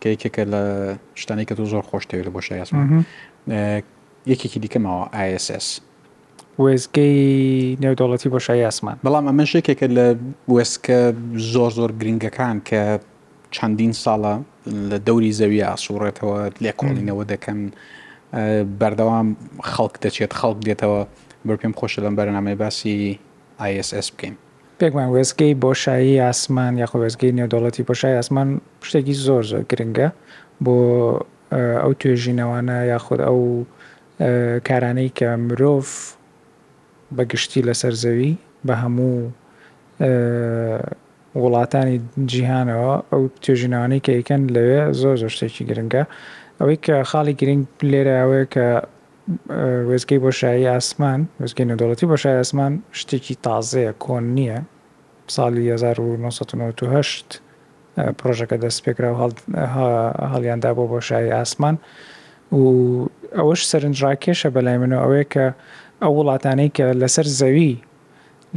کە یەکێکە لە شتانی کە تۆ زۆر خۆش دەوێت لە بۆشای ئاسمان یەکێکی دیکە ماوە ISS وێزگەی نێودەوڵەتی بۆشای ئاسمان بەڵام ئەمە شێکێکە لە وێستکە زۆر زۆر گرنگەکان کە چەندین ساڵە لە دەوری زەویە ئاسوڕێتەوە لێکۆڵینەوە دەکەن بەردەوام خەڵک دەچێت خەڵک دێتەوە بەر پێم خۆشە لەم بەرنمەی باسی ISS بکەین بێگومان وێستگەی بۆشایی ئاسمان یاخۆ وێستگەی نێودەوڵەتی بۆشایی ئاسمان شتێکی زۆر زۆر گرنگە بۆ ئەو توێژینەوانە یاخود ئەو کارانەی کە مرۆڤ بە گشتی لەسەر زەوی بە هەموو وڵاتانی جیهانەوە ئەو توێژینەوانەی کە یکەن لەوێ زۆر زۆر شتێکی گرنگە ئەوەی کە خاڵی گرنگ لێرە ئەوەیە کە وێستگەی بۆشایی ئاسمان، وێستگەی نێودەوڵەتی بۆشایی ئاسمان شتێکی تازەیە، کۆن نییە، ساڵی هەزار و نۆ سەد و نەوەد و هەشت پڕۆژەکە دەستپێکرا و هەڵیاندا بۆ بۆشایی ئاسمان و ئەوەش سەرنجڕاکێشە بەلای منەوە ئەوەیە کە ئەو وڵاتانەی کە لەسەر زەوی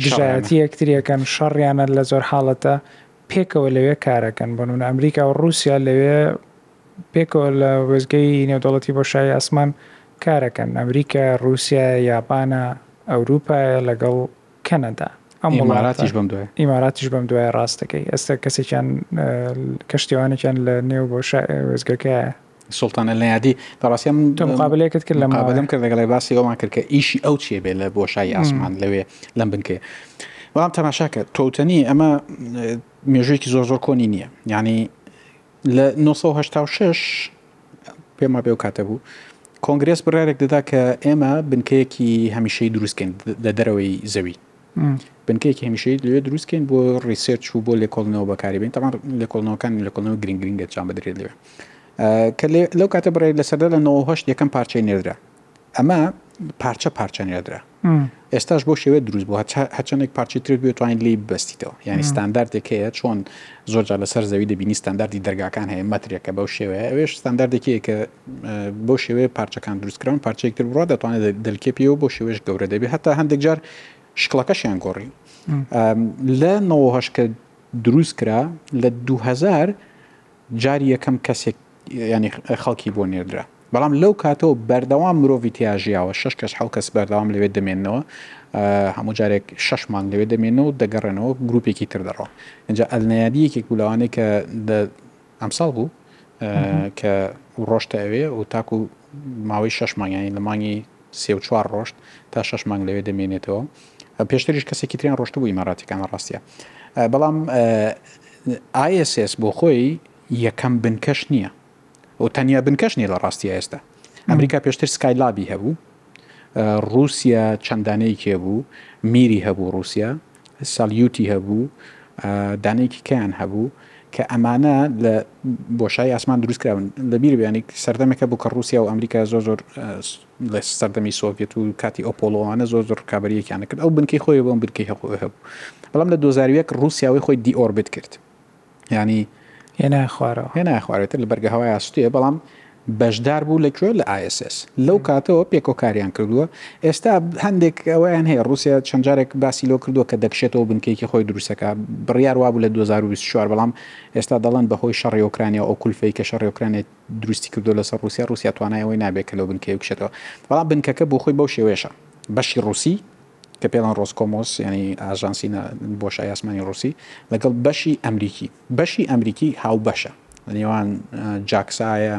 دژایەتی یەکتریەکەن شەڕیانە لە زۆر حاڵەتە پێکەوە لەوێ کارەکەن بۆنمونە ئەمریکا و ڕووسیا لەوێ پێکەوە لە وێستگەی نێودەوڵەتی بۆشایی ئاسمان کارەکەن، ئەمریکا، ڕووسیا، یابانە، ئەوروپایە لەگەڵ کەنەدا. ئەم وڵاتە ئیماراتیش بەم دوایە. ڕاست دەکەی ئێستا کەسێکیان کەشتیوانێکیان لە نێو بۆشا وێستگەکەیە. سوڵتان ئەلنەیادی لە ڕاستیا من تۆ مقابلەیەکت کرد لە مقابلەم کرد لەگەڵی باسی ئەومان کرد کە ئیشی ئەو چیە بێ لە بۆشایی ئاسمان لەوێ لەم بنکەیە بەڵام تەماشاکە تۆوتەنی ئەمە مێژوویەکی زۆر زۆر کۆنی نییە یعنی لە نۆ سەد و هەشتا و شەش پێم وابێ ئەو کاتە بوو کۆنگرێس بڕارێک دەدا کە ئێمە بنکەیەکی هەمیشەی دروستکەین لە دەرەوەی زەوی بنکەیەکی هەمیشەی لێ دروستکەین بۆ ڕیسێرچ و بۆ لێکۆڵنەوە بەکاری بین تەمان لێکۆڵنەوەکان لەکۆڵنەوە گرنگ گرنگە جان بدرێت لێ کە لەو کاتە بڕێت لەسەردا لە نەوەهشت یەکەم پارچەی نێردرا ئەمە پارچە پارچە نێردرا ئێستاش بۆ شێوێت دروست بوو هەچەندێک پارچی ترت بێت توانین لی بەستیتەوە ینی ستانداردێک هەیە چۆن زۆرجار لەسەر زەوی دەبینی ستانداردی دەرگاکان هەیە مەترێکە بەو شێوەیە ئەوێش ستانداردێکی کە بۆ شێوەیە پارچەکان دروستکراون پارچێکتر بڕا دەتوانێت دەلکێ پێەوە بۆ شێوێش گەورە دەبێت هەتا هەندێک جار شکڵەکەشیان گۆڕی لە نەوەهشکە دروست کرا لە 2000 جاری یەکەم کەسێک یانی خەڵکی بۆ نێردرا بەڵام لەو کاتەوە بەردەوام مرۆڤی تیا ژیاوە شەش کەس حەو کەس بەردەوام لەوێ دەمێنەوە هەموو جارێک شەش مانگ لەوێ دەمێنەوە و دەگەڕێنەوە گروپێکی تر دەڕۆ اینجا ئەلنەیادی یەکێک بوو لەوانەیە کە ئەمساڵ بوو کە ڕۆشتە ئەوێ و تاکو ماوەی شەش مانگیانی لە مانگی سێ و چوار ڕۆشت تا شەش مانگ لەوێ دەمێنێتەوە پێشتریش کەسێکی تریان ڕۆشتبوو ئیماڕاتیکانە ڕاستە بەڵام ISS بۆ خۆی یەکەم بنکەش نییە و تەنیا بنکەش نیە لە ڕاستی ئێستا ئەمریکا پێشتر سکای لابی هەبوو رووسیا چەندانەیەکێ بوو میری هەبوو رووسیا سالیوتی هەبوو، دانەیەکی کەیان هەبوو کە ئەمانە لە بۆشایی ئاسمان دروست کراون لەبیر بیانی سەردەمێکە بوو کە رووسیا و ئەمریکا زۆر زۆر لە سەردەمی سۆڤێت و کاتی ئۆپۆلۆوانە زۆر زۆر ڕکابەریەکیان کرد ئەو بنکەی خۆی بۆم بنکەی هەبوو بەڵام لە 2001 رووسیاوی خۆی دیئۆربت کرد یانی هێنایە خوارەوە. هێنایە خوارەوە ئیتر لە بەرگەهەوای ئاسوتێ بەڵام بەشدار بوو لە کوێ لە ISS لەو کاتەوە پێکەوە کاریان کردووە ئێستا هەندێک ئەوەیان هەیە ڕوسیا چەند جارێک باسی لۆ کردووە کە دەکشێتەوە بنکەیەکی خۆی دروستەکە بڕیار وابوو لە 2024 بەڵام ئێستا دەڵێن بەهۆی شەڕی ئۆکرانیا ئەو کولفەی کە شەڕی ئۆکرانیا دروستی کردو لەسەر ڕوسیا ڕوسیا توانای ئەوەی نابێت کە لەو بنکەیە بکشێتەوە بەڵام بنکەکە بۆ خۆی بەو شێوەیەشە بەشی ڕوسی کە پێڵان ڕۆسکۆمۆس یانی ئاژانسی نا بۆشای ئاسمانی ڕووسی لەگەڵ بەشی ئەمریکی بەشی ئەمریکی هاوبەشە لە نێوان جاکسایە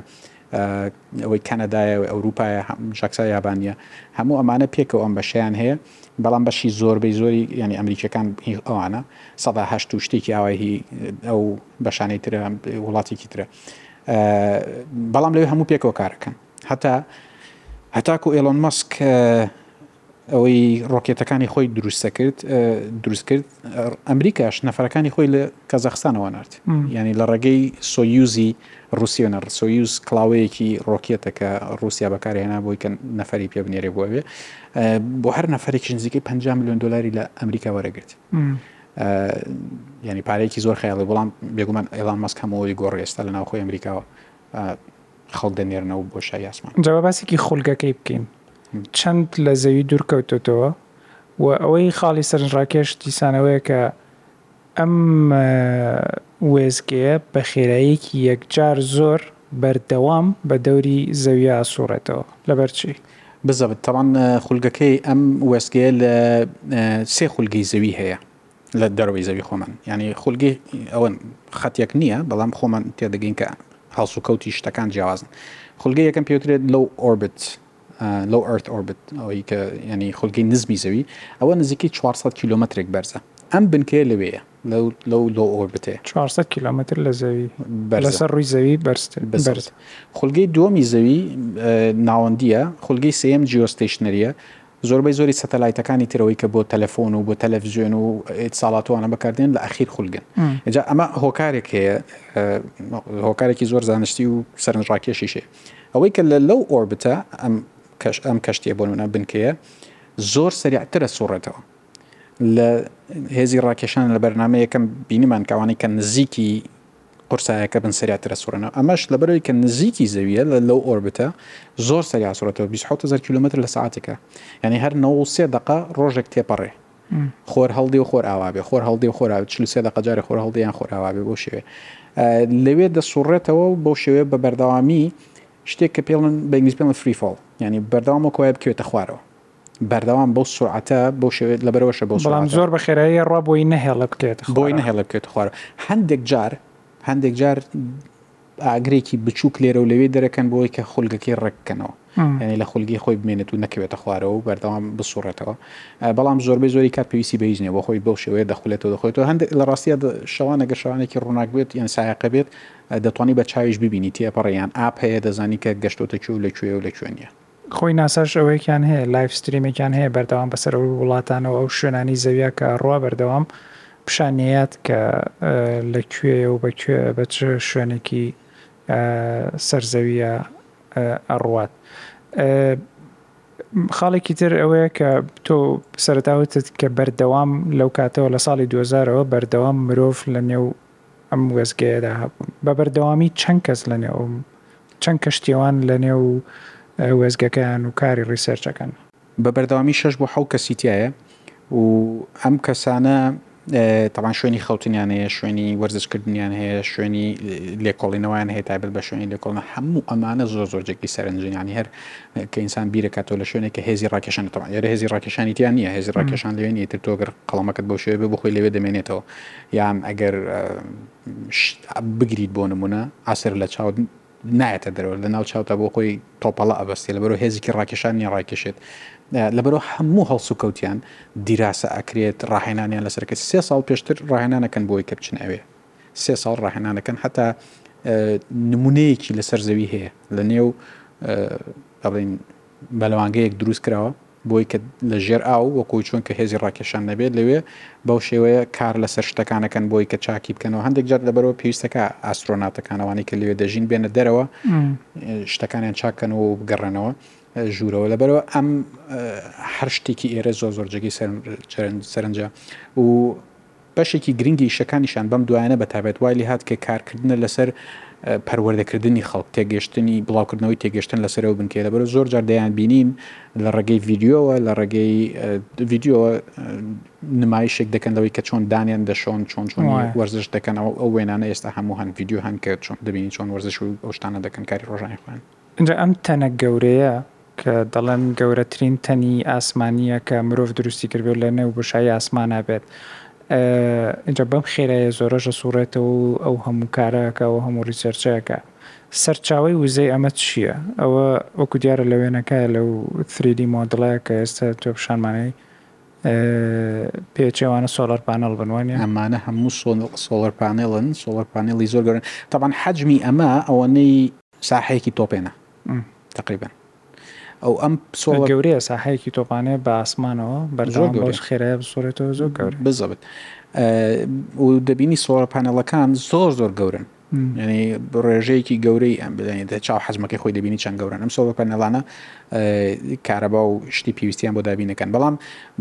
ئەوەی کەنەدایە ئەوروپایە جاکسا یابانە هەموو ئەمانە پێکەوە ئەم بەشیان هەیە بەڵام بەشی زۆربەی زۆری ینی ئەمریکیەکان هی ئەوانە سەدا هەشت و شتێکی ئاوای هی ئەو بەشانەی ترە وڵاتێکی ترە بەڵام لەوێ هەموو پێکەوە کارەکەن هەتا هەتاکو ئێلۆن مەسک ئەوەی ڕۆکێتەکانی خۆی دروست کرد، ئەمریکاش نەفەرەکانی خۆی لە کازاخستانەوە نارد، یانی لە ڕێگەی سۆیوزی ڕوسیەوە نارد، سۆیوز کڵاوەیەکی ڕۆکێتە کە ڕوسیا بەکاری هێنا بۆی کە نەفەری پێ بنێرێ بۆ ئەوێ، بۆ هەر نەفەرێکیش نزیکەی پەنجا ملیۆن دۆلاری لە ئەمریکا وەرەگرت. یانی پارەیەکی زۆر خەیاڵی، بەڵام بێگومان ئێڵان مەسک هەموو ئەوی گۆڕی، ئێستا لە ناوخۆی ئەمریکاوە خەڵک دەنێرنەوە بۆشای ئاسمان. جا با باسێکی خولگەکەی بکەین چەند لە زەوی دوور کەوتۆتەوە و ئەوەی خاڵی سەرنجڕاکێش دیسان ئەوەیە کە ئەم وێستگەیە بە خێراییەکی یەکجار زۆر بەردەوام بە دەوری زەویا ئەسوڕێتەوە لەبەر چی؟ بزەبت تەبان خولگەکەی ئەم وێستگەیە لە سێ خولگەی زەوی هەیە لە دەرەوەی زەوی خۆمان یانی خولگەی ئەوەن خەتێک نییە بەڵام خۆمان تێدەگەین کە هەڵس و کەوتی شتەکان جیاوازن خولگە یەکەم پێوترێت لەو ئۆربت لەو ئەرت ئۆربت ئەوەی کە ینی خولگەی نزمی زەوی ئەوە نزیکەی 400 کیلومترێک بەرزە ئەم بنکەیە لەوەیە لەو لەو لۆ ئۆربتێ 400 کیلومتر لە زەوی لەسەر ڕووی زەوی بەرزتر بەرز خولگەی دووەمی زەوی ناوەندیە خولگەی سێم جیۆستیشنەریە زۆربەی زۆری سەتەلایتەکانی تر ئەوەی کە بۆ تەلەفۆن و بۆ تەلەفزیۆن و ئیتساڵات و ئەوانە بەکاردێن لە ئەخیر خولگەن ئینجا ئەمە هۆکارێک هەیە هۆکارێکی زۆر زانستی و سەرنج ڕاکێشیش هەیە ئەوەی کە لە لەو ئۆربتە ئەم کەش ئەم کەشتیە بۆ نمونە بنکەیە زۆر سەریعترە سوڕێتەوە لە هێزی ڕاکێشان لە بەرنمە یەکەم بینیمان کەوانەی کە نزیکی قورسایەکە بن سریعتر ئەسوڕێنەوە ئەمەش لەبەرئەوەی کە نزیکی زەویە لە لەو ئۆربتە زۆر سریع ئەسوڕێتەوە بیست و حەوت هەزار کیلۆمەتر لە سەعاتێکە یانی هەر نەوەد و سێ دەقە ڕۆژێک تێپەڕێ خۆر هەڵدێ و خۆر ئاوابێ خۆر هەڵدێ و خۆراوێت چل و سێ دەقە جارێ خۆر هەڵدێ یان خۆر ئاوابێ بۆ شێوێ لەوێ دەسوڕێتەوە و بۆ شێوێ بە بەردەوامی شتێک کە پێڵن بە ئینگلیزی پێڵن فری فۆڵ یانی بەردەوامەوە کۆیە بکەوێتە خوارەوە بەردەوام بەو سورعەتە بەو شێوەیە لەبەرەوەشە بەو بەڵام سورعەتە زۆر بە خێرایی ئەڕوا بۆی نەهێڵێ بکەوێتە بۆی خوارەوە نەهێڵێ بکەوێتە خوارەوە هەندێک جار هەندێک جار ئاگرێکی بچووک لێرە و لەوێ دەرەکەن بۆی کە خولگەکەی ڕێک بکەنەوە ئم. یعنی لە خولگەی خۆی بمێنێت و نەکەوێتە خوارەوە و بەردەوام بسوڕێتەوە ئە، بەڵام زۆربەی زۆری کات پێویستی بە هیچ نییە بۆ خۆی بەو شێوەیە دەخولێتەوە دەخولێتەوە هەندێک لە ڕاستیە دە- شەوان ئەگەر شەوانێکی ڕووناک بێت یان سایەقە بێت ئە، دەتوانی بە چاویش ببینی تێپەڕی یان ئاپ هەیە دەزانی کە گەشتۆتە کوێ و لە کوێیە و لە کوێ نییە خۆی ناساش ئەوەیەکیان هەیە لایڤ ستریمێکیان هەیە بەردەوام بەسەر ئەو وڵاتانەو ئەو شوێنانەی زەویا کە ئەڕوا بەردەوام پشان نیەیات کە لە کوێیە و بە کوێ بە چ شوێنێکی سەر زەویە ئەڕوات خاڵێکی تر ئەوەیە کە تۆ سەرەتاوتت کە بەردەوام لەو کاتەوە لە ساڵی دووەزارەوە بەردەوام مرۆڤ لە نێو ئەم وێستگەیەدا هەبوون. بە بەردەوامی چەند کەس لە نێو چەند کەشتیوان لە نێو وێستگەکەیان و کاری ڕیسێرچەکەن؟ بە بەردەوامی شەش بۆ حەوت کەسی تیایە و ئەم کەسانە تەبان شوێنی خەوتنیان هەیە شوێنی وەرزشکردنیان هەیە شوێنی لێکۆڵینەوەیان هەیە تایبەت بە شوێنی لێکۆڵنە هەموو ئەمانە زۆر زۆر جێکی سەرنجینانی هەر کە ئینسان بیرەکاتەوە لە شوێنێک کە هێزی ڕاکێشانەوە ئێرە هێزی ڕاکێشانی تیان نیە هێزی ڕاکێشان لێ نیە تر تۆگەر قەڵەمەکەت بۆ شوێ بۆ خۆی لەوێ دەمێنێتەوە یان ئەگەر شت بگریت بۆ نمونە عسر لە چاوت نایەتە دەرەوە لە ناو چاوتا بۆ خۆی تۆپەڵە ئەبەستێ لەبەرو هێزیکی ڕاکێشان نیە ڕاکێشێت لەبەرو هەموو هەڵسوکەوتیان دیراسە ئەکرێت ڕاهێنانیان لەسەرکرد سێ ساڵ پێشتر ڕاهێنانەکەن بۆی کە بچن ئەوێ سێ ساڵ ڕاهێنانەکەن هەتا نمونەیەکی لەسەر زەوی هەیە لە نێو دەڵین بەلەوانگەیەک دروست کراوە بۆی کە لە ژێر ئاو وەکۆی چۆن کە هێزی ڕاکێشان نەبێت لەوێ بەو شێوەیە کار لەسەر شتەکان ئەکەن بۆی کە چاکی بکەنەوە هەندێک جار لەبەرەوە پێویستە کە ئاسترۆناتەکان ئەوانەی کە لەوێ دەژین بێنە دەرەوە شتەکانیان چاک کەنەوە و بگەڕێنەوە ژوورەوە لەبەرەوە ئەم هەر شتێکی ئێرە زۆر زۆر جێگەی سەرنجە و بەشێکی گرنگی ئیشەکانیشیان بەم دوایانە بەتایبەت وای لێ هات کە کارکردنە لەسەر پەروەردەکردنی خەڵک، تێگەیشتنی، بڵاوکردنەوەی تێگەیشتن لەسەر ئەو بنکەیە، لەبەرئەوە زۆر جار دەیانبینین لە ڕێگەی ڤیدیۆوە، لە ڕێگەی ڤیدیۆوە نمایشێک دەکەن لەوەی کە چۆن دانیان دەشۆن، چۆن چۆن وایە. وەرزش دەکەن، ئەو ئەو وێنانە ئێستا هەموو هەن، ڤیدیۆ هەن کە چۆن دەبینین چۆن وەرزش و ئەو شتانە دەکەن، کاری ڕۆژانەی خۆیان. ئینجا ئەم تەنە گەورەیە کە دەڵێن گەورەترین تەنی ئاسمانیە کە مرۆڤ دروستی کردبێت لە نێو بۆشایی ئاسمانا بێت ئینجا بەم خێرایە زۆرەش دەسوڕێتەوە و ئەو هەموو کارەکە و هەموو ڕیسێرچەکە سەرچاوەی وزەی ئەمە چیە ئەوە وەکو دیارە لە وێنەکایە لەو تریدی مۆدڵەیە کە ئێستا تۆ پیشانمانەی پێچێ وانە سۆلەر پانێڵ بن وانە ئەمانە هەموو سۆلەر پانێڵن سۆلەر پانێڵی زۆر گەورن تەبان حەجمی ئەمە ئەوەنەی ساحەیەکی تۆپێنە تەقریبەن ئەو ئەم پسۆڵە گەورەیە ساحەیەکی تۆپانەیە بە ئاسمانەوە بەردەوام بەوش خێرایە بسوڕێتەوە زۆر گەورە بزەبت و دەبینی سۆرە پانەڵەکان زۆر زۆر گەورن ینی ڕێژەیەکی گەورەی ئەم بدەنی دە چاو حەزمەکەی خۆی دەبینی چەند گەورن ئەم سۆڵە پەنەڵانە کارەبا و شتی پێویستیان بۆ دابینەکەن بەڵام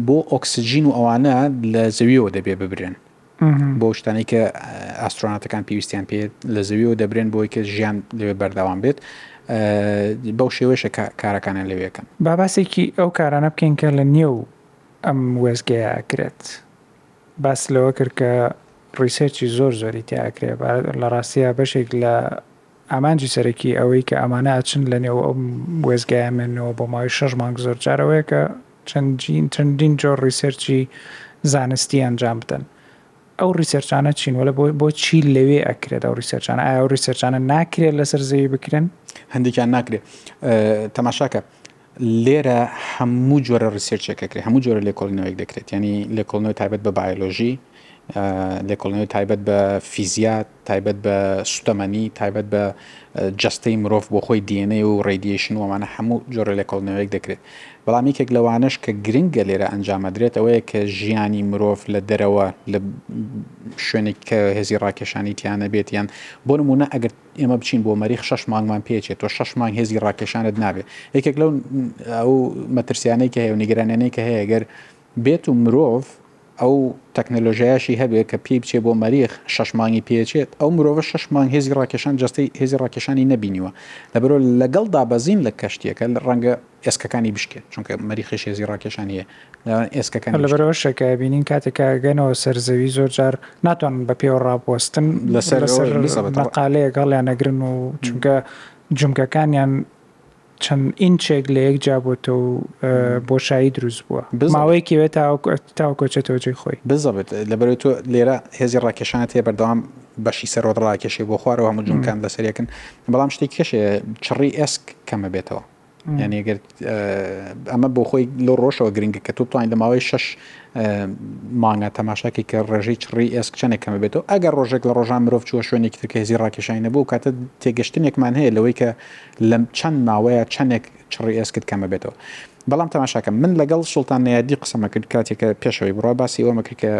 بۆ ئۆکسسیجین و ئەوانە لە زەویەوە دەبێ ببرێن بۆ ئەو شتانەی کە ئاسترۆناتەکان پێویستیان پێ لە زەویەوە دەبرێن بۆی کە ژیان لەوێ بەرداوام بێت بەو شێوەیشە کارەکانیان لەوێکەن. با باسێکی ئەو کارانە بکەین کە لە نێو ئەم وێستگەیە ئەکرێت. باست لەوە کرد کە ڕیسێرچی زۆر زۆری تیا ئەکرێ. لە ڕاستیا بەشێک لە ئامانجی سەرەکی ئەوەی کە ئەمانە ئەچن لە نێو ئەم وێستگایە مێننەوە بۆ ماوەی شەش مانگ زۆر جار ئەوەیە کە چەندین چەندین جۆر ڕیسێرچی زانستی ئەنجام بدەن ئەو ڕیسێرچانە چین وەلە بۆ بۆ چی لەوێ ئەکرێت ئەو ڕیسێرچانە ئایا ئەو ڕیسێرچانە ناکرێت لەسەر زەوی بکرێن هەندێکیان ناکرێ تەماشاکە لێرە هەموو جۆرە ڕیسێرچێکەکرێت هەموو جۆرە لێکۆڵینەوەیەک دەکرێت ینی لێکۆڵنەوە تایبەت بە بایۆلۆژی لێکۆڵنەوە تایبەت بە فیزیات تایبەت بە سوتەمەنی تایبەت بە جەستەی مرۆڤ بۆ خۆی DNA و ڕەیدیەیشن و ئەمانە حەموو جۆرە لێکۆڵنەوەیەک دەکرێت بەڵام یەکێک لەوانەش کە گرنگە لێرە ئەنجامەدرێت ئەوەیە کە ژیانی مرۆڤ لە دەرەوە لە شوێنێک کە هێزی ڕاکێشانی تیانە بێت یان بۆ نمونە ئەگەر ئێمە بچین بۆ مەریخ شش مانگمان پێچێت تۆ شش مانگ هێزی ڕاکێشانت نابێت یەکێک لەو ئەو مەترسیانەی کە هەیە و نیگرانیانەی کە هەیە گەر بێت و مرۆڤ ئەو تەکنەلۆژیایەشی هەبێت کە پێی بچێت بۆ مەریخ شەش مانگی پێچێت ئەو مرۆڤە شەش مانگ هێزی ڕاکێشان جەستەی هێزی ڕاکێشانی نەبینیوە لەبەرئەوە لەگەڵ دابەزین لە کەشتیەکە ڕەنگە ئێسکەکانی بشکێت چونکە مەریخیش هێزی ڕاکێشان هەیە لەوان ئێسکەکان لەبەرەوە شەکە بینین کاتێک کاگەنەوە سەر زەوی زۆر جار ناتوانن بە پێوە ڕاپۆستن لەسەر لەسەر مەقالەیە گەڵیان نەگرن و چونکە جمگەکانیان چەند ئینچێک لە یەک جیا بۆتەوە و بۆشایی دروست بووە. ماوەیەکی ئەوێت تاوەکو تاوەکو ئەچێتەوە جێی خۆی. بزەبت، لەبەرەوەی تۆ لێرە هێزی ڕاکێشانت هەیە بەردەوام بەشی سەرت ڕاکێشێ بۆ خوارەوە هەموو جومگەکان لەسەر یەکن، بەڵام شتێکیکەش هەیە چڕی ئێسک کەم ئەبێتەوە. یانی گەر ئەمە بۆ خۆی لەو ڕۆژەوە گرنگە کە تۆ بتوانیت لە ماوەی شەش مانگا تەماشا کەی کە ڕێژەی چڕی ئێسک چەندێک کەمە بێتەوە ئەگەر ڕۆژێک لە ڕۆژان مرۆڤ چووە شوێنێکی تر کە هێزی ڕاکێشانی نەبوو کاتە تێگەشتنێکمان هەیە لەوەی کە لە چەند ماوەیە چەندێک چڕی ئێسکت کەمەبێتەوە بەڵام تەماشاکەم من لەگەڵ سوڵتان نەیادی قسەمە کرد کاتێک کە پێشەوەی بڕا باسی ئەومە کرد کە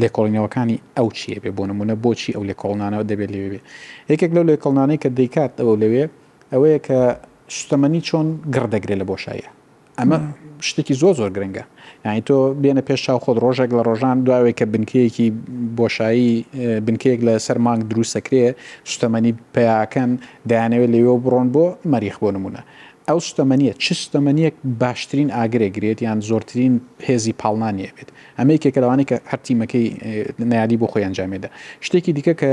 لێکۆڵینەوەکانی ئەو چیە بێ بۆ نمونە بۆچی ئەو لێکۆڵنانەوە دەبێت لێ بێ یەکێک لەو لێکۆڵنانەی کە دەیکات ئەوە لەوێ ئەوەیە کە سوتەمەنی چۆن گڕ دەگرێت لە بۆشایە ئەمە شتێکی زۆر زۆر گرنگە یانی تۆ بێنە پێش چاو خۆت ڕۆژێک لە ڕۆژان دواوێ کە بنکەیەکی بۆشایی بنکەیەک لە سەر مانگ دروستەکرێ شتەمەنی پیاکەن دایانەوێت لەوێ بڕۆن بۆ مەریخ بۆ نمونە ئەو شتەمەنیە چ شتەمەنیەک باشترین ئاگرێک گرێت یان زۆرترین هێزی پاڵنانیە بێت ئەمە یەکێکە لەوانەیە کە هەرتیمەکەی نیادی بۆ خۆی ئەنجامێدا شتێکی دیکە کە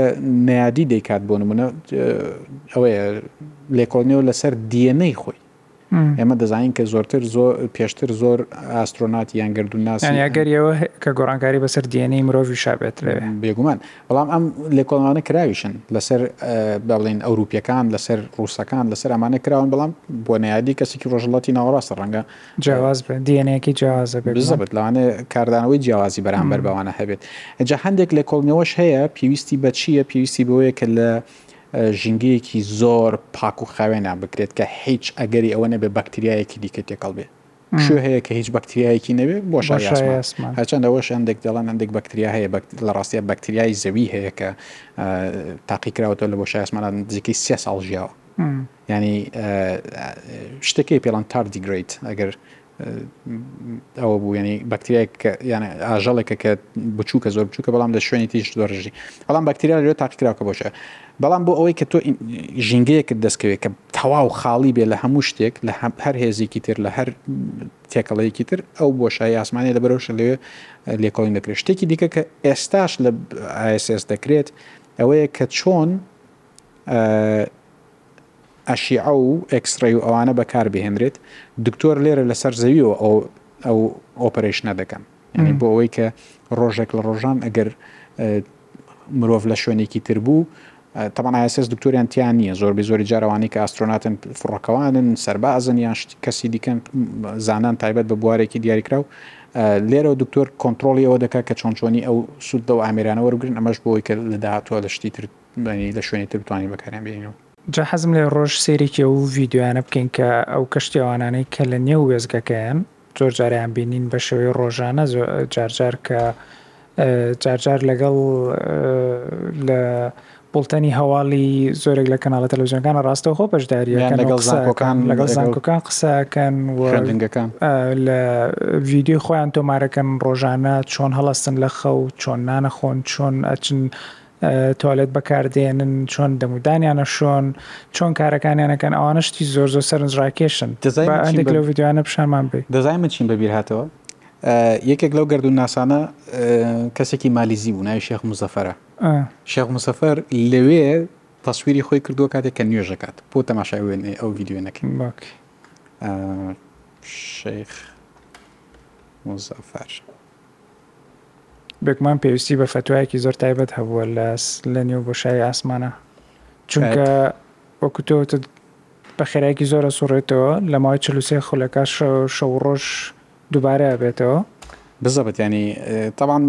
نیادی دەیکات بۆ نمونە ئەوەیە لێکۆڵنەوە لەسەر دیێنەی خۆی ئێمە دەزانین کە زۆرتر زۆر پێشتر زۆر ئاسترۆنات یان گەردوونناسی یانی ئەگەری ئەوە هەیە کە گۆڕانکاری بەسەر دیێنەی مرۆڤیشا بێت لەوێ. بێگومان بەڵام ئەم لێکۆڵانە کراویشن لەسەر با بڵێین ئەوروپیەکان لەسەر ڕووسەکان لەسەر ئەمانە کراون بەڵام بۆ نەیادی کەسێکی ڕۆژهەڵاتی ناوەڕاستە ڕەنگە جیاواز بێت دیێنەیەکی جیاوازە بێت بزە بزەبت لەوانە کاردانەوەی جیاوازی بەرامبەر بەوانە هەبێت جا هەندێک لێکۆڵنەوەش هەیە پێویستی بە چییە پێویستی بەوەیە کە لە ژینگەیەکی زۆر پاک و خاوێنە بکرێت کە هیچ ئەگەری ئەوە نەبێت بەکتریایەکی دیکە تێکەڵ بێت. کوێ هەیە کە هیچ بەکتریایەکی نەبێت؟ بۆشای ئاسمان. هەرچەندە ئەوەش هەندێک دەڵێن هەندێک بەکتریا هەیە، لە ڕاستیدا بەکتریای زەوی هەیە کە تاقی کراوەتەوە لە بۆشای ئاسماندا نزیکەی سێ ساڵ ژیاوە. یانی شتەکەی پێڵان تاردیگرەیت ئەگەر ئەوە بوو یعنی بەکتریایەک کە یانە ئاژەڵێکە کە بچووکە زۆر بچووکە بەڵام لە شوێنی تیش زۆر ژی بەڵام بەکتریا لەێ تاقیکراوە کە بۆشە بەڵام بۆ ئەوەی کە تۆ ژینگەیەکت دەستکەوێت کە تەواو خاڵی بێ لە هەموو شتێک لە هەر هێزیکی تر لە هەر تێکەڵەیەکی تر ئەو بۆشای ئاسمانی لە بەرەوش لەوێ لێکۆڵین دەکرێت شتێکی دیکە کە ئێستاش لە ئایسس دەکرێت ئەوەیە کە چۆن ئەشیعە و ئێکس ڕەی و ئەوانە بەکار بهێنرێت دکتۆر لێرە لەسەر زەویەوە ئەو ئەو ئۆپەرەیشنە دەکەن یانی بۆ ئەوەی کە ڕۆژێک لە ڕۆژان ئەگەر مرۆڤ لە شوێنێکی تر بوو طبعا ئایسس دکتۆریان تیان نییە زۆر بە زۆری جارەوانی کە ئاسترۆناتن فڕۆکەوانن سەربازن یان کەسی دیکەن زانان تایبەت بە بوارێکی دیاریکراو لێرەوە دکتۆر کۆنتترۆلی ئەوە دەکات کە چۆن چۆنی ئەو سوود لەو ئامرانە وەرگن ئەمەش بۆی کە لە داهاتوە لە شتی تر یانی لە شوێنی تر بتوانین بەکاریان بێنین و. جا حەزم لێ ڕۆژ سەیرێکی ئەو ڤیدیۆیانە بکەین کە ئەو کەشتیەوانانەی کە لە نێو وێستگەکەیەن زۆر جار ئەیانبینین بە شێوەی ڕۆژانە جار جار کە جار جار لەگەڵ لە بوڵتەنی هەواڵی زۆرێک لە کەناڵە تەلەوزیۆنەکانە ڕاستەوخۆ بەشداریەکەن لەگەڵ زانکۆکان لەگەڵ زانکۆکان قسەکەن خوێندنگەکان لە ڤیدیۆی خۆیان تۆمارەکەن ڕۆژانە چۆن هەڵەستن لە خەو چۆن نانەخۆن چۆن ئەچن توالێت بەکاردێنن چۆن دەمودانیان ئەشۆن چۆن کارەکانیان ئەکەن ئەوانە شتی زۆر زۆر سەرنج ڕاکێشن دەزانیت با من چیم هەندێک بە لەو ڤیدیۆیانە پیشانمان بی. دەزانی من چیم بەبیر هاتەوە ئە یەکێک لەو گەردوون ناسانە ئە کەسێکی مالیزی بوو ناوی شێخ موزەفەرە ئە. شێخ موزەفەر لەوێ تەسویری خۆی کردووە کاتێک کە نوێژ ئەکات بۆ تەماشای وێنەی ئەو ڤیدیۆیە نەکەی باک. ئە شێخ موزەفەر. بێگومان پێویستی بە فەتوایەکی زۆر تایبەت هەبووە لە لە نێو بۆشایی ئاسمانە چونکە وەکو تۆتە بە خێرایکی زۆرە سوڕێتەوە لە ماوەی چلوسێ خولەکە شەو ڕۆژ دووبارە بێتەوە بزەبت ینی تاوان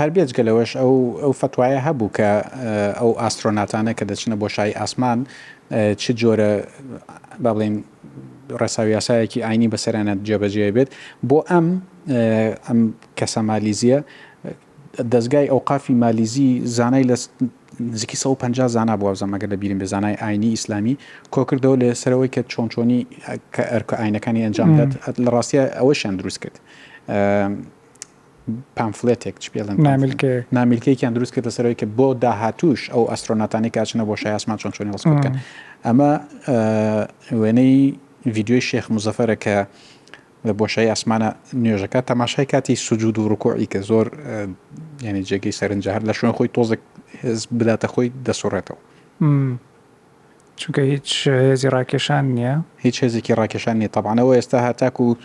هەر بێجگە لەوەش ئەو ئەو فتوایە هەبوو کە ئەو ئاسترۆناتانە کە دەچنە بۆ شای ئاسمان چ جۆرە با بڵین ڕێساویاسایەکی ئاینی بەسەرانە جێبەجێ بێت بۆ ئەم ئەم کەسە مالیزیە دەزگای ئەوقافی مالیزی زانای لە نزیکی سەد و پەنجا زانا بوابزم ئەگەر لە بیرم بێ زانای ئاینی ئیسلامی کۆکردەوە لە سەرەوەی کە چۆن چۆنی کە ئەرکە ئاینەکانی ئەنجام بدات لە ڕاستە ئەوەشیان دروست کرد پامفلێتێک چ پێڵم نامیلکەیەکیان دروست کرد لەسەرەوەی کە بۆ داهاتوش ئەو ئەسترۆناتانی کاچنە بۆ شایسمان چۆن چۆنی ڕست بکەن ئەمە وێنەی ڤیددیوی شێخ مزەفەرە کە لە بۆشایی ئاسمانە نوێژەکە تەماشای کاتی سجود و ڕکوعی کە زۆر یعنی جێگەی سەرنجە هەر لە شوێن خۆی تۆزێک هێز بداتە خۆی دەسوڕێتەوە چونکە هیچ هێزی ڕاکێشان نییە هیچ هێزێکی ڕاکێشان نیە تەبانەوە ئێستا هاتاک و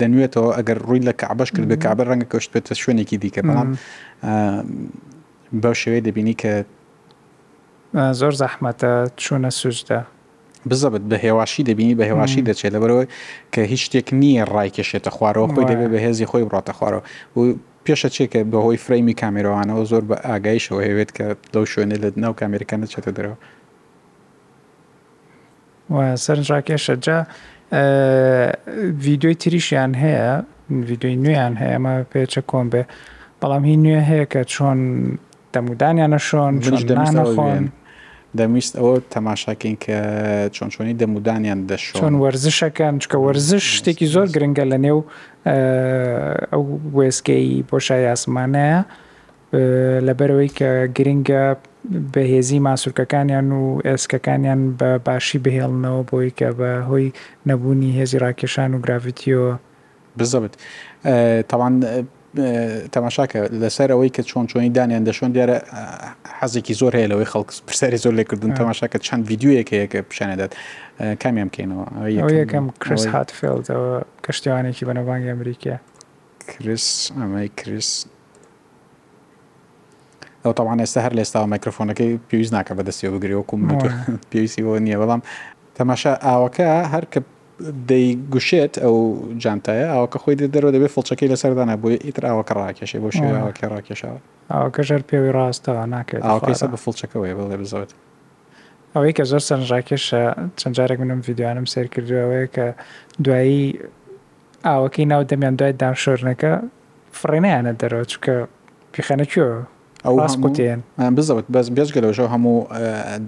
دەنوێتەوە ئەگەر ڕووی لە کەعبەش کرد بە کابە ڕەنگە کەشت بێتە شوێنێکی دیکە بەڵام بەو شێوەیە دەبینی کە زۆر زەحمەتە چوونە سوجدە بزەبت بە هێواشی دەبینی بە هێواشی دەچێت لەبەرەوەی کە هیچ شتێک نییە ڕایکێشێتە خوارەوە خۆی دەبێت بە هێزی خۆی بڕاتە خوارەوە و پێشە چێکە بەهۆی فرەیمی کامێرەوانەوە زۆر بە ئاگایشەوە هەوێت کە لەو شوێنە لە ناو کامێرەکان نەچێتە دەرەوە سەرنجڕاکێشە جا ڤیددیوی تریشیان هەیە ڤیددیوی نوێیان هەیە ئەمە پێچە کۆم بێ بەڵام هی نوێ هەیە کە چۆن دەم و دانیان نەشۆن، چۆن نان نەخۆن. دەمویست ئەوە تەماشا کەین کە چۆن چۆنی دەم و دانیان دەشۆن. چۆن وەرزشەکەن، چونکە وەرزش شتێکی زۆر گرنگە لە نێو ئەو وێستگەی بۆشای ئاسمانەیە. لەبەرەوەی کە گرنگە بەهێزی ماسولکەکانیان و ئێسکەکانیان بە باشی بهێڵنەوە بۆی کە بە هۆی نەبوونی هێزی ڕاکێشان و گراڤیتیەوە بزەبت تەبان تەماشاکە لەسەر ئەوەی کە چۆن چۆنی دانیان دەشۆن دیارە حەزێکی زۆر هەیە لەوەی خەڵک پرسیاری زۆر لێ کردن تەماشاکە چەند یددیوەیەک هەیە کە پیشانەدات کامیان بکەینەوە یەکەم کریس هاتفێلدەوە کەشتیوانێکی بەنەبانگی ئەمریکیە کریس ئەمەی کریس ئەو تاوان ئێستا هەر لێستا و میکرۆفۆنەکەی پێویست ناکە بەدەستیەوە بگرێەوە کوم پێویستی بۆ نییە بەڵام تەماشا ئاوەکە هەر کە دەیگوشێت ئەو جانتایە ئاوەکە خۆی دێت دەرەوە دەبێت فڵچەکەی لەسەر دانابووی ئیتر ئاوەکە ڕاکێشێ بۆ شێوەی ئاوەکەی ڕاکێشاوە ئاوەکەش هەر پێوەی ڕاستەوە ناکەوێتە ئاوەکەی خوارەوە. سەر بە فڵچەکەوەیە بەڵێ بزۆت. ئەوەی کە زۆر سەرنجڕاکێشە چەند جارێک من ئەم ڤیدیۆیانەم سەیر کردووە ئەوەیە کە دوایی ئاوەکەی ناو دەمیان دوای دانشۆرنەکە فڕێ نایەنە دەرەوە چونکە بیخەنە کوێوە ئەو هەموو بزەوت بەس بێجگە لەوەش ئەو هەموو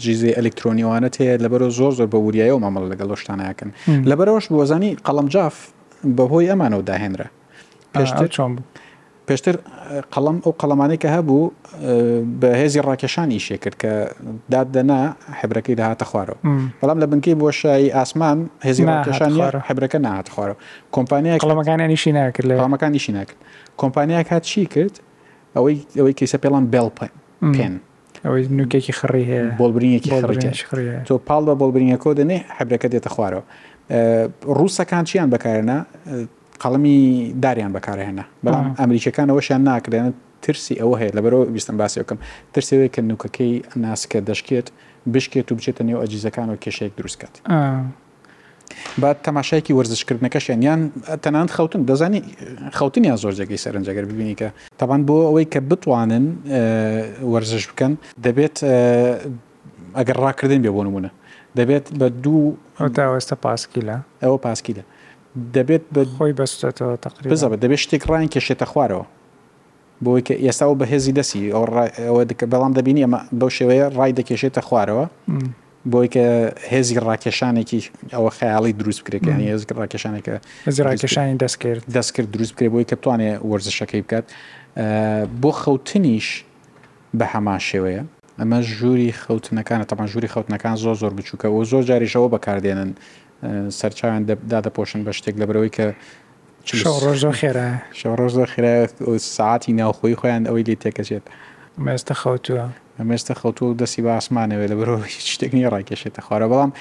جیزی ئەلکترۆنیوانت هەیە لەبەرەوە زۆر زۆر بە وریایەوە مامەڵە لەگەڵ شتانەکەن لەبەرەوەش بۆزانی قەڵم جاف بەهۆی ئەمانەوە داهێنرا پێشتر چۆن بوو پێشتر قەڵم ئەو قەڵەمانەی کە هەبوو بە هێزی ڕاکێشانی شێ کرد کە داد دەنا حبرەکەی داهاتە خوارەوە بەڵام لە بنکەی بۆ شایی ئاسمان هێزی ڕاکێشانی حبرەکە ناهات خوارەوە کۆمپانیا قەڵەمەکانیشی ناکرد لە قەڵەمەکانیشی ناکرد کۆمپانیاک هات چی کرد ئەوەی ئەوەی کەیسە پێڵان بێڵ پێن. ئەوەی نوکێکی خڕی هەیە. بۆڵبرینێکی خڕی هەیە. تۆ پاڵ بە بۆڵبرینەکەوە دەنێ حەبرەکە دێتە خوارەوە. ڕووسەکان چیان بەکارهێنا؟ قەڵەمی داریان بەکارهێنا. بەڵام ئەمریکییەکان ئەوەشیان ناکرد دەیانوت ترسی ئەوە هەیە لەبەرەوە ویستم باسی بکەم. ترسی ئەوەیە کە نوکەکەی ناسکە دەشکێت، بشکێت و بچێتە نێو ئەجیزەکانەوە کێشەیەک دروست بکات. با تەماشایەکی وەرزش کردنەکەشیان یان تەنانەت خەوتن دەزانی خەوتنیان زۆر جێگەی سەرنجە گەر ببینی کە تەبان بۆ ئەوەی کە بتوانن وەرزش بکەن دەبێت ئەگەر ڕاکردن بێ بۆ نمونە دەبێت بە دوو تاوەستە پاسکیلە ئەوە پاسکیلە دەبێت بە خۆی بەستێتەوە تەقریبا دەبێت شتێک ڕایان کێشێتە خوارەوە بۆی کە ئێستا ئەو بەهێزی دەسی ئەوە دکە بەڵام دەبینی ئەمە بەو شێوەیە ڕای دەکێشێتە خوارەوە بۆی کە هێزی ڕاکێشانێکی ئەوە خەیاڵی دروست بکرێت کە هەنی هێزی ڕاکێشانێکە هێزی ڕاکێشانی دەست کرد دەست کرد دروست بکرێت بۆی کە بتوانێ وەرزشەکەی بکات بۆ خەوتنیش بە هەمان شێوەیە ئەمە ژووری خەوتنەکانە تەمان ژووری خەوتنەکان زۆر زۆر بچووکە و زۆر جاریشەوە بەکاردێنن سەرچوان دادەپۆشن بە شتێک لە برەوەی کە شەو ڕۆژ زۆر خێرایە. شەو ڕۆژ زۆر خێرایە و سەعاتی ناوخۆی خۆیان ئەوەی لێ تێکەچێت. مێزتە خەوتووە. مێزتە خەوتووە و دەستی بە ئاسمانەوەێ لەبەرەوە هیچ شتێک نییە ڕایکێشێتە خوارە بەڵام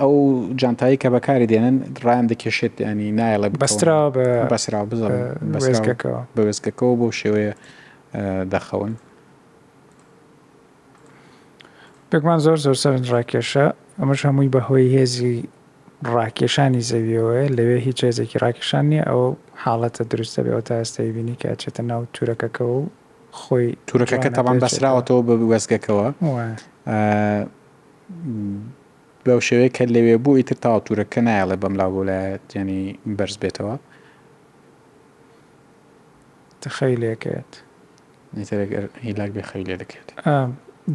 ئەو جانتایی کە بەکاری دێنن ڕایان دەکێشێت ینی نایڵێ بەسترا بەسرا بزە بەسرەکەەوە بە وێزگەکەەوە بۆ شێوەیە دەخەون. دەگومان زۆر زۆر سەرنج ڕاکێشە ئەمەش هەمووی بەهۆی هێزی ڕاکێشانی زەویەوەیە لەوێ هیچ هێزێکی ڕاکێشان نییە ئەو حاڵەتە دروستە بێەوە تا ئێستای بینی کە ئەچێتە ناو تورەکەکە و خۆی تورەکەکە تەبان بەسراوەتەوە بە وەزگەکەوە بەو شێوەیە کە لەوێ بوو ئیتر تاوا تورەکە نایڵێ بەم لاگۆلایەت ینی بەرز بێتەوە تە خەی لێ کەێت. ئیتر گەر هیلاک بێ خەوی لێ دەکەێت.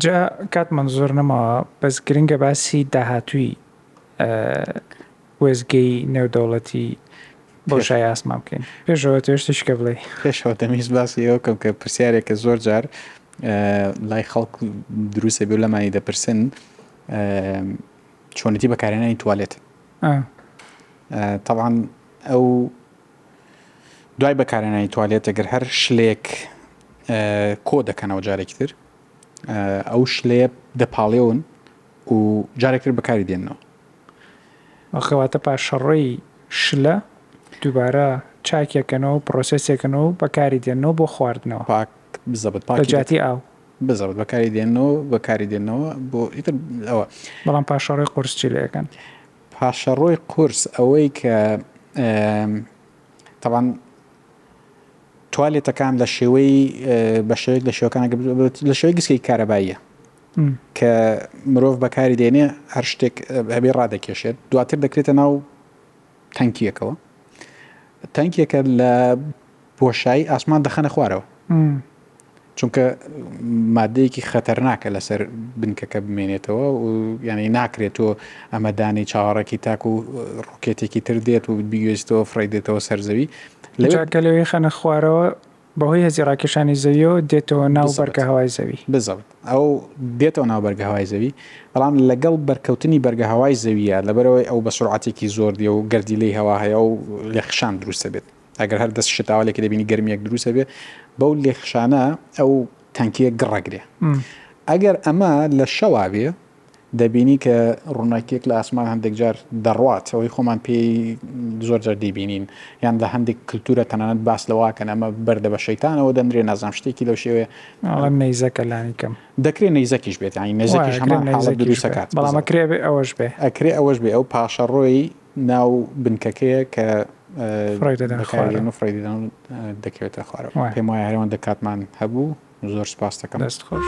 جا کاتمان زۆر نەماوە بەس گرنگە باسی داهاتووی وێستگەی نێودەوڵەتی بۆشای ئاسمان بکەین پێشەوە تۆش تشکە بڵێ پێشەوە دەمیست باسی ئەوە کەم کە پرسیارێکە زۆر جار لای خەڵک دروستە بێ لەمانی دەپرسن چۆنەتی بەکارێنانی توالێت طبعا ئەو دوای بەکارهێنانی توالێت گەر هەر شلەیەک کۆ دەکەنەوە جارێکی تر ئەو شلەیە دەپاڵێون و جارێک تر بەکاری دێنەوە ئەخەواتە پاشەڕۆی شلە دووبارە چاکێکەکەنەوە پرۆسسێکەکەنەوە و بەکاری دێنەوە بۆ خواردنەوە پاک بزەبت پاکجاتی ئاو بزەبت بەکاری دێنەوە بەکاری دێنەوە بۆ ئیتر ئەوە بەڵام پاشەڕۆی قورسچی لەکەن پاشەڕۆی قورس ئەوەی کە تەبان توالێتەکان لە شێوەی بە شێوەیەک لە شێوەکان لە شێوەی گسکێکی کارەباییە کە مرۆڤ بەکاری دێنێ هەر شتێک هەبێ ڕادەکێشێت دواتر دەکرێتە ناو تەنکیەکەەوە تەنکیەکە لە بۆشایی ئاسمان دەخەنە خوارەوە چونکە مادەیەکی خەتەرناکە لەسەر بنکەکە بمێنێتەوە و یعنی ناکرێت تۆ ئەمە دانی چاوەڕێکی تاکو ڕوکێتێکی تر دێت و بیگوێزیتەوە فڕێدێتەوە سەرزەوی جاکە لەوێ خەنە خوارەوە بەهۆی هێزی ڕاکێشانی زەویەوە دێتەوە ناو بەرگە هەوای زەوی بزەوت ئەو دێتەوە ناو بەرگە هەوای زەوی بەڵام لەگەڵ بەرکەوتنی بەرگە هەوای زەویە لەبەرەوەی ئەو بە سرعاتێکی زۆر دێ و گەردیلەی هەوا هەیە و لێخشان دروستە بێت ئەگەر هەر دەست شتاوەلێکی دەبینی گەرمیەک دروست ئەبێ بەو لێخشانە ئەو تەنکیە گڕ ئەگرێ ئەگەر ئەمە لە شەوا بێ دەبینی کە ڕووناکیەک لە ئاسمان هەندێک جار دەڕات ئەوەی خۆمان پێی زۆر جار دەیبینین یان لە هەندێک کللتورە تەنانەت باس لەواکەن ئەمە بەردە بە شەیتانەوە دەندرێ نازام شتێکی لەو شێوێ ئەڵم نەیزەکە لانی کەم دەکرێت نەیزەکیش بێت ینی نەزەکیش هەمان حاڵەت دروستەکات بەڵامەکرێ ئەوەش بێ ئەکرێ ئەوەش بێ ئەو پاشەڕۆی ناو بنکەکەیە کە بەکاردێن و فڕێی دەدەن و دەکەوێتە خوارەوە. پێم وایە هەر ئەوەندە کاتمان هەبوو، زۆر سوپاست دەکەم. دەست خۆش.